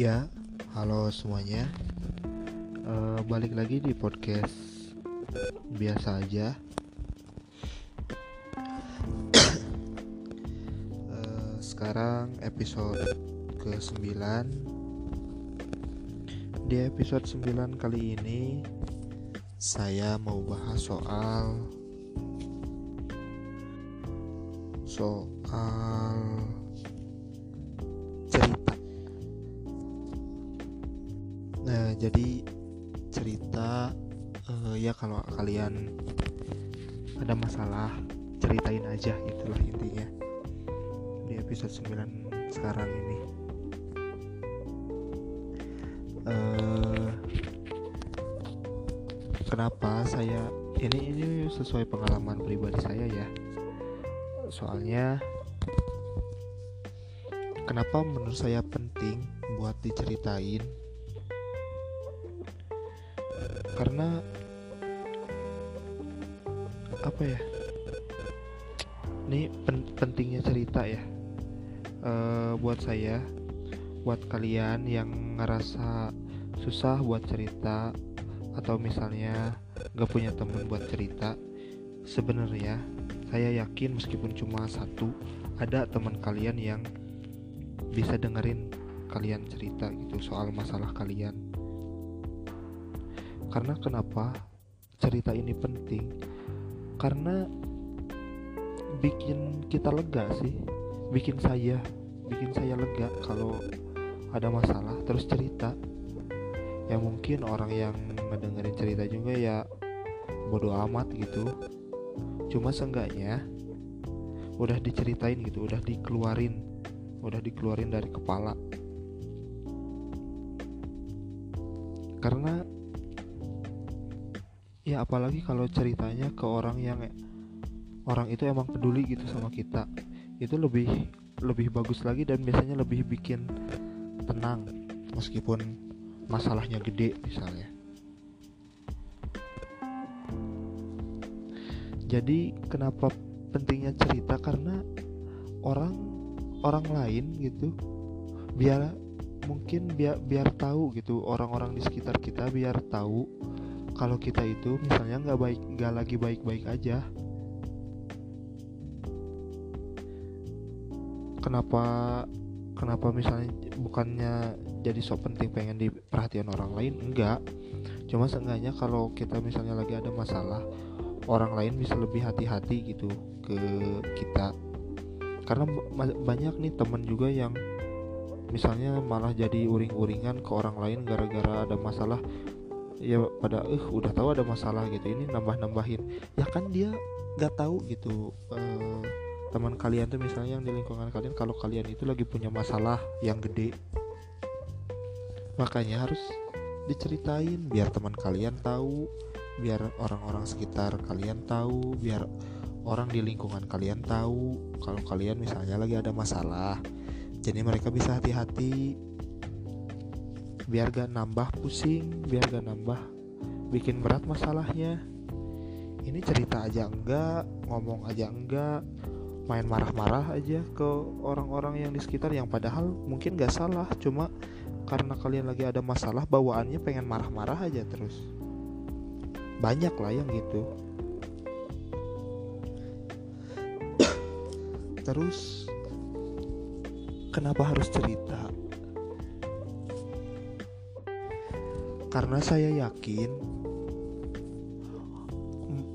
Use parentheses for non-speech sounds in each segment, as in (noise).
Ya, halo semuanya. Uh, balik lagi di podcast biasa aja. uh, (coughs) sekarang episode ke-9. Di episode 9 kali ini saya mau bahas soal soal jadi cerita uh, ya kalau kalian ada masalah ceritain aja itulah intinya. Di episode 9 sekarang ini. Uh, kenapa saya ini ini sesuai pengalaman pribadi saya ya. Soalnya kenapa menurut saya penting buat diceritain karena apa ya? Ini pen pentingnya cerita ya. E, buat saya buat kalian yang ngerasa susah buat cerita atau misalnya gak punya temen buat cerita sebenarnya saya yakin meskipun cuma satu ada teman kalian yang bisa dengerin kalian cerita gitu soal masalah kalian karena kenapa cerita ini penting? Karena bikin kita lega sih. Bikin saya bikin saya lega kalau ada masalah terus cerita. Ya mungkin orang yang ngedengerin cerita juga ya bodoh amat gitu. Cuma seenggaknya udah diceritain gitu udah dikeluarin udah dikeluarin dari kepala. Karena ya apalagi kalau ceritanya ke orang yang orang itu emang peduli gitu sama kita. Itu lebih lebih bagus lagi dan biasanya lebih bikin tenang meskipun masalahnya gede misalnya. Jadi kenapa pentingnya cerita? Karena orang orang lain gitu biar mungkin biar biar tahu gitu orang-orang di sekitar kita biar tahu kalau kita itu misalnya nggak baik nggak lagi baik-baik aja. Kenapa kenapa misalnya bukannya jadi sok penting pengen diperhatian orang lain? Enggak cuma seenggaknya kalau kita misalnya lagi ada masalah orang lain bisa lebih hati-hati gitu ke kita. Karena banyak nih temen juga yang misalnya malah jadi uring-uringan ke orang lain gara-gara ada masalah ya pada eh udah tahu ada masalah gitu. Ini nambah nambahin ya kan dia nggak tahu gitu uh, teman kalian tuh misalnya yang di lingkungan kalian kalau kalian itu lagi punya masalah yang gede makanya harus diceritain biar teman kalian tahu biar orang-orang sekitar kalian tahu biar orang di lingkungan kalian tahu kalau kalian misalnya lagi ada masalah. Jadi mereka bisa hati-hati biar gak nambah pusing biar gak nambah bikin berat masalahnya. Ini cerita aja enggak ngomong aja enggak main marah-marah aja ke orang-orang yang di sekitar yang padahal mungkin gak salah cuma karena kalian lagi ada masalah bawaannya pengen marah-marah aja terus. Banyak lah yang gitu. (coughs) Terus kenapa harus cerita karena saya yakin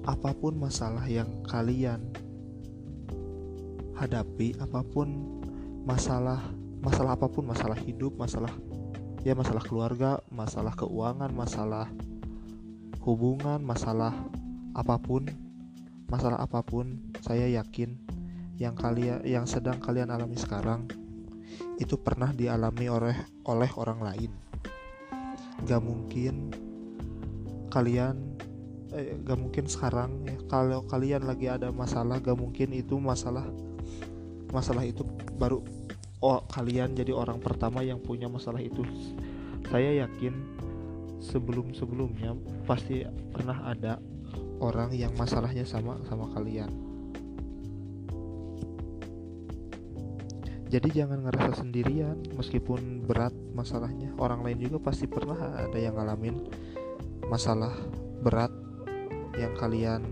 apa pun masalah yang kalian hadapi apa pun masalah masalah apa pun masalah hidup masalah ya masalah keluarga masalah keuangan masalah hubungan masalah apa pun masalah apa pun saya yakin yang kalian yang sedang kalian alami sekarang itu pernah dialami oleh oleh orang lain gak mungkin kalian eh, gak mungkin sekarang ya. Kalau kalian lagi ada masalah gak mungkin itu masalah masalah itu baru oh kalian jadi orang pertama yang punya masalah itu. Saya yakin sebelum sebelumnya pasti pernah ada orang yang masalahnya sama sama kalian. Jadi jangan ngerasa sendirian meskipun berat masalahnya. Orang lain juga pasti pernah ada yang ngalamin masalah berat yang kalian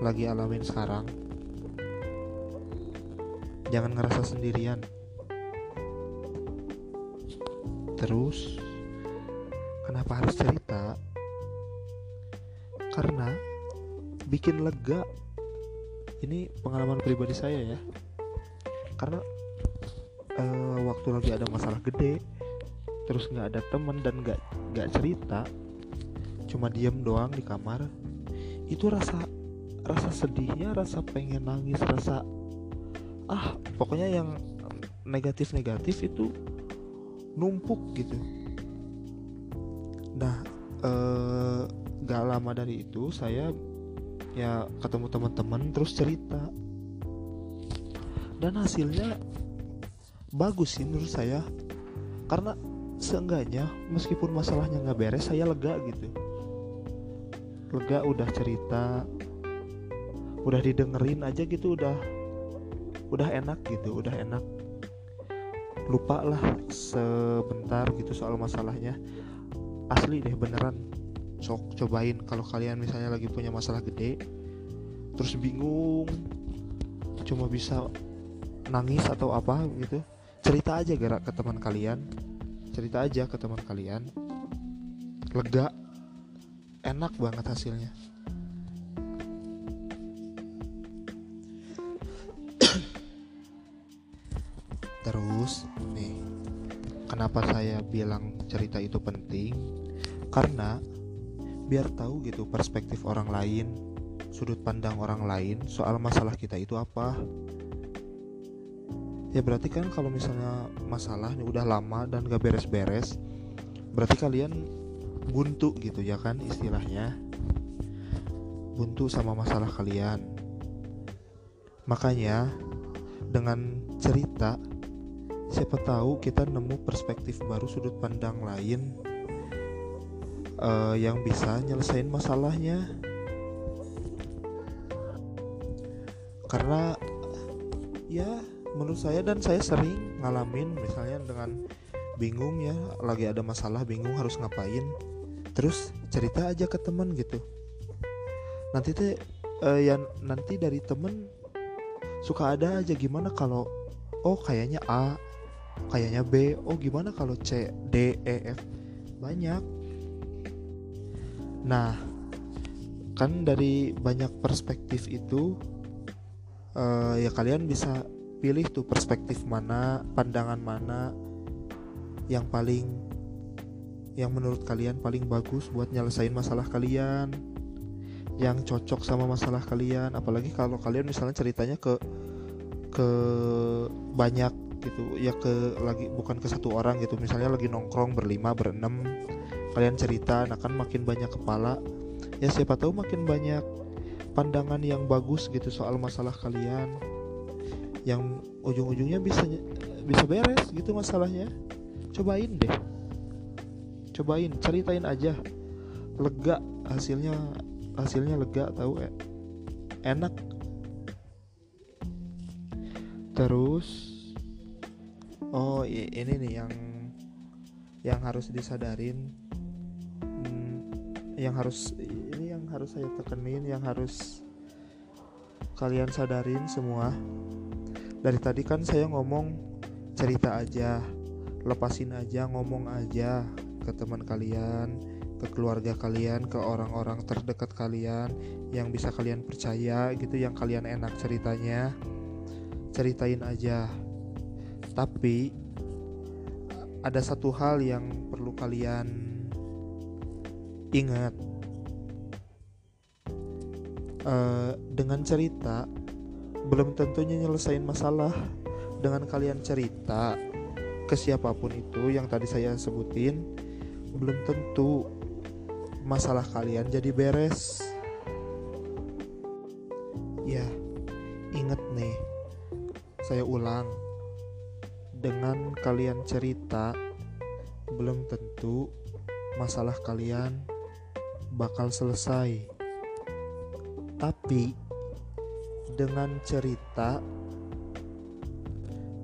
lagi alamin sekarang. Jangan ngerasa sendirian. Terus kenapa harus cerita? Karena bikin lega. Ini pengalaman pribadi saya ya. Karena uh, waktu lagi ada masalah gede terus nggak ada temen dan nggak nggak cerita cuma diem doang di kamar itu rasa rasa sedihnya rasa pengen nangis rasa ah pokoknya yang negatif-negatif itu numpuk gitu. Nah eh, gak lama dari itu saya ya ketemu teman-teman terus cerita. Dan hasilnya bagus sih menurut saya. Karena seenggaknya meskipun masalahnya nggak beres saya lega gitu. Lega udah cerita udah didengerin aja gitu udah udah enak gitu udah enak. Lupa lah sebentar gitu soal masalahnya. Asli deh beneran. Sok cobain. Kalau kalian misalnya lagi punya masalah gede terus bingung cuma bisa nangis atau apa gitu cerita aja gerak ke teman kalian cerita aja ke teman kalian. Lega. Enak banget hasilnya. (coughs) Terus nih kenapa saya bilang cerita itu penting? Karena biar tahu gitu perspektif orang lain sudut pandang orang lain soal masalah kita itu apa ya berarti kan kalau misalnya masalah ini udah lama dan gak beres-beres berarti kalian buntu gitu ya kan istilahnya. Buntu sama masalah kalian. Makanya dengan cerita siapa tahu kita nemu perspektif baru sudut pandang lain uh, yang bisa nyelesain masalahnya. Karena ya menurut saya dan saya sering ngalamin misalnya dengan bingung ya lagi ada masalah bingung harus ngapain terus cerita aja ke temen gitu. Nanti teh uh, ya nanti dari temen suka ada aja gimana kalau oh kayaknya A kayaknya B oh gimana kalau C D E F banyak. Nah kan dari banyak perspektif itu uh, ya kalian bisa pilih tuh perspektif mana pandangan mana yang paling yang menurut kalian paling bagus buat nyelesain masalah kalian yang cocok sama masalah kalian. Apalagi kalau kalian misalnya ceritanya ke ke banyak gitu ya ke lagi bukan ke satu orang gitu. Misalnya lagi nongkrong berlima berenam kalian cerita nah kan makin banyak kepala. Ya siapa tahu makin banyak pandangan yang bagus gitu soal masalah kalian yang ujung-ujungnya bisa bisa beres gitu masalahnya. Cobain deh. Cobain ceritain aja. Lega hasilnya hasilnya lega tahu eh. enak. Terus oh ini nih yang yang harus disadarin. Hmm, yang harus ini yang harus saya tekenin yang harus kalian sadarin semua dari tadi kan saya ngomong cerita aja lepasin aja ngomong aja ke teman kalian ke keluarga kalian ke orang-orang terdekat kalian yang bisa kalian percaya gitu yang kalian enak ceritanya. Ceritain aja. Tapi ada satu hal yang perlu kalian ingat. Uh, dengan cerita belum tentunya nyelesain masalah dengan kalian cerita ke siapa pun itu yang tadi saya sebutin belum tentu masalah kalian jadi beres. Ya inget nih saya ulang dengan kalian cerita belum tentu masalah kalian bakal selesai. Tapi dengan cerita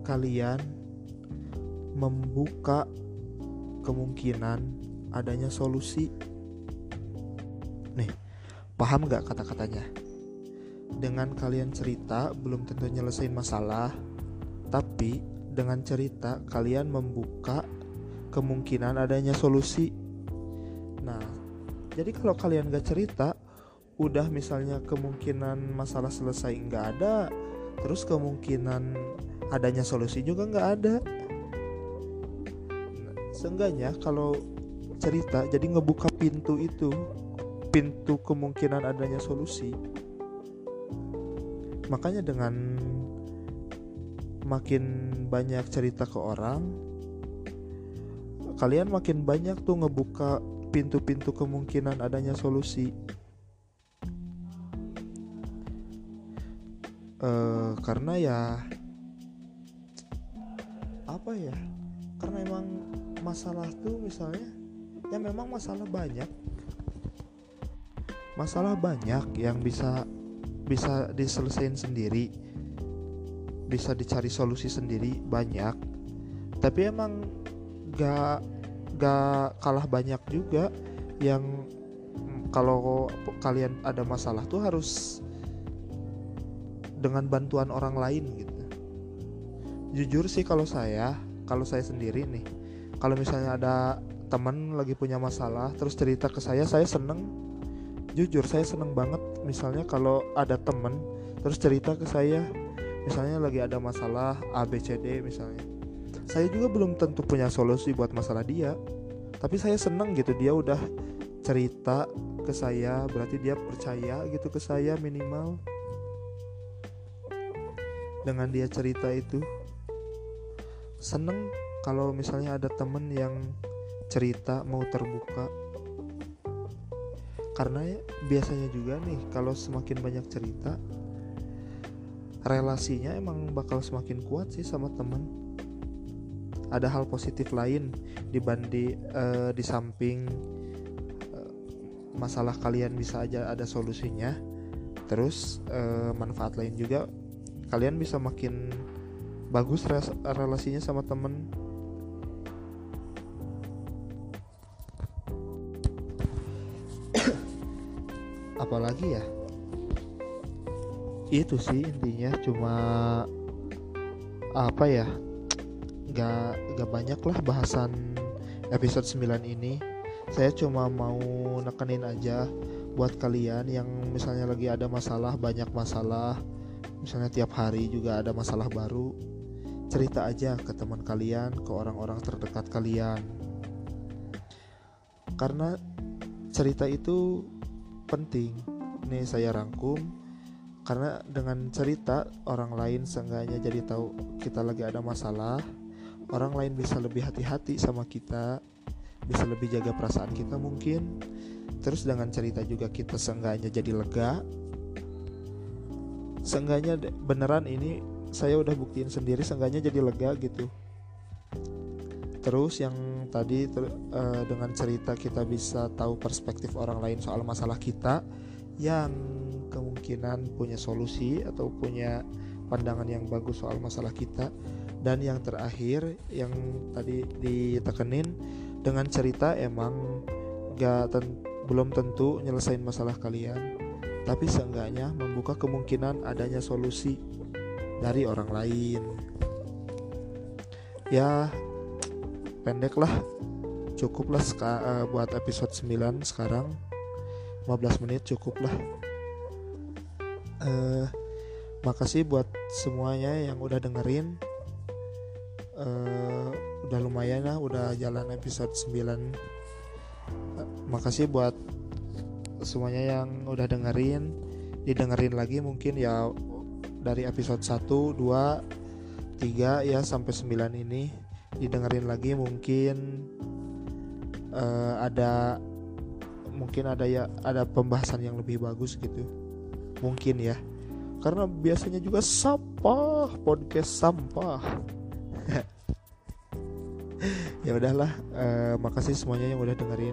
kalian membuka kemungkinan adanya solusi. Nih paham gak kata-katanya? Dengan kalian cerita belum tentu nyelesain masalah. Tapi dengan cerita kalian membuka kemungkinan adanya solusi. Nah jadi kalau kalian gak cerita udah misalnya kemungkinan masalah selesai nggak ada terus kemungkinan adanya solusi juga nggak ada. Nah, seenggaknya kalau cerita jadi ngebuka pintu itu pintu kemungkinan adanya solusi. Makanya dengan makin banyak cerita ke orang kalian makin banyak tuh ngebuka pintu-pintu kemungkinan adanya solusi uh, karena ya apa ya karena emang masalah tuh misalnya ya memang masalah banyak. Masalah banyak yang bisa bisa diselesaikan sendiri bisa dicari solusi sendiri banyak. Tapi emang gak gak kalah banyak juga yang kalau kalian ada masalah tuh harus dengan bantuan orang lain gitu. Jujur sih kalau saya kalau saya sendiri nih kalau misalnya ada teman lagi punya masalah terus cerita ke saya saya seneng. Jujur saya seneng banget misalnya kalau ada temen terus cerita ke saya. Misalnya lagi ada masalah A B C D misalnya. Saya juga belum tentu punya solusi buat masalah dia tapi saya seneng gitu dia udah cerita ke saya berarti dia percaya gitu ke saya minimal dengan dia cerita itu seneng kalau misalnya ada temen yang cerita mau terbuka. Karena ya, biasanya juga nih kalau semakin banyak cerita relasinya emang bakal semakin kuat sih sama temen. Ada hal positif lain dibanding uh, di samping uh, masalah kalian bisa aja ada solusinya. Terus uh, manfaat lain juga kalian bisa makin bagus relasinya sama temen. (coughs) Apalagi ya? Itu sih intinya cuma apa ya? Gak, gak banyak lah bahasan episode 9 ini. Saya cuma mau nekenin aja buat kalian yang misalnya lagi ada masalah banyak masalah misalnya tiap hari juga ada masalah baru cerita aja ke teman kalian ke orang-orang terdekat kalian. Karena cerita itu penting nih saya rangkum. Karena dengan cerita orang lain seenggaknya jadi tahu kita lagi ada masalah. Orang lain bisa lebih hati-hati sama kita bisa lebih jaga perasaan kita mungkin. Terus dengan cerita juga kita seenggaknya jadi lega seenggaknya beneran ini saya udah buktiin sendiri seenggaknya jadi lega gitu. Terus yang tadi ter, uh, dengan cerita kita bisa tahu perspektif orang lain soal masalah kita yang kemungkinan punya solusi atau punya pandangan yang bagus soal masalah kita. Dan yang terakhir yang tadi ditekenin dengan cerita emang gak ten belum tentu nyelesain masalah kalian tapi seenggaknya membuka kemungkinan adanya solusi dari orang lain. Ya, pendek lah, cukup lah uh, buat episode 9 sekarang. 15 menit cukup lah. Uh, makasih buat semuanya yang udah dengerin. Uh, udah lumayan lah, udah jalan episode 9. Uh, makasih buat semuanya yang udah dengerin didengerin lagi mungkin ya dari episode 1, 2, 3 ya sampai 9 ini. Didengerin lagi mungkin uh, ada mungkin ada ya ada pembahasan yang lebih bagus gitu. Mungkin ya. Karena biasanya juga sampah podcast sampah. (laughs) Ya udahlah uh, makasih semuanya yang udah dengerin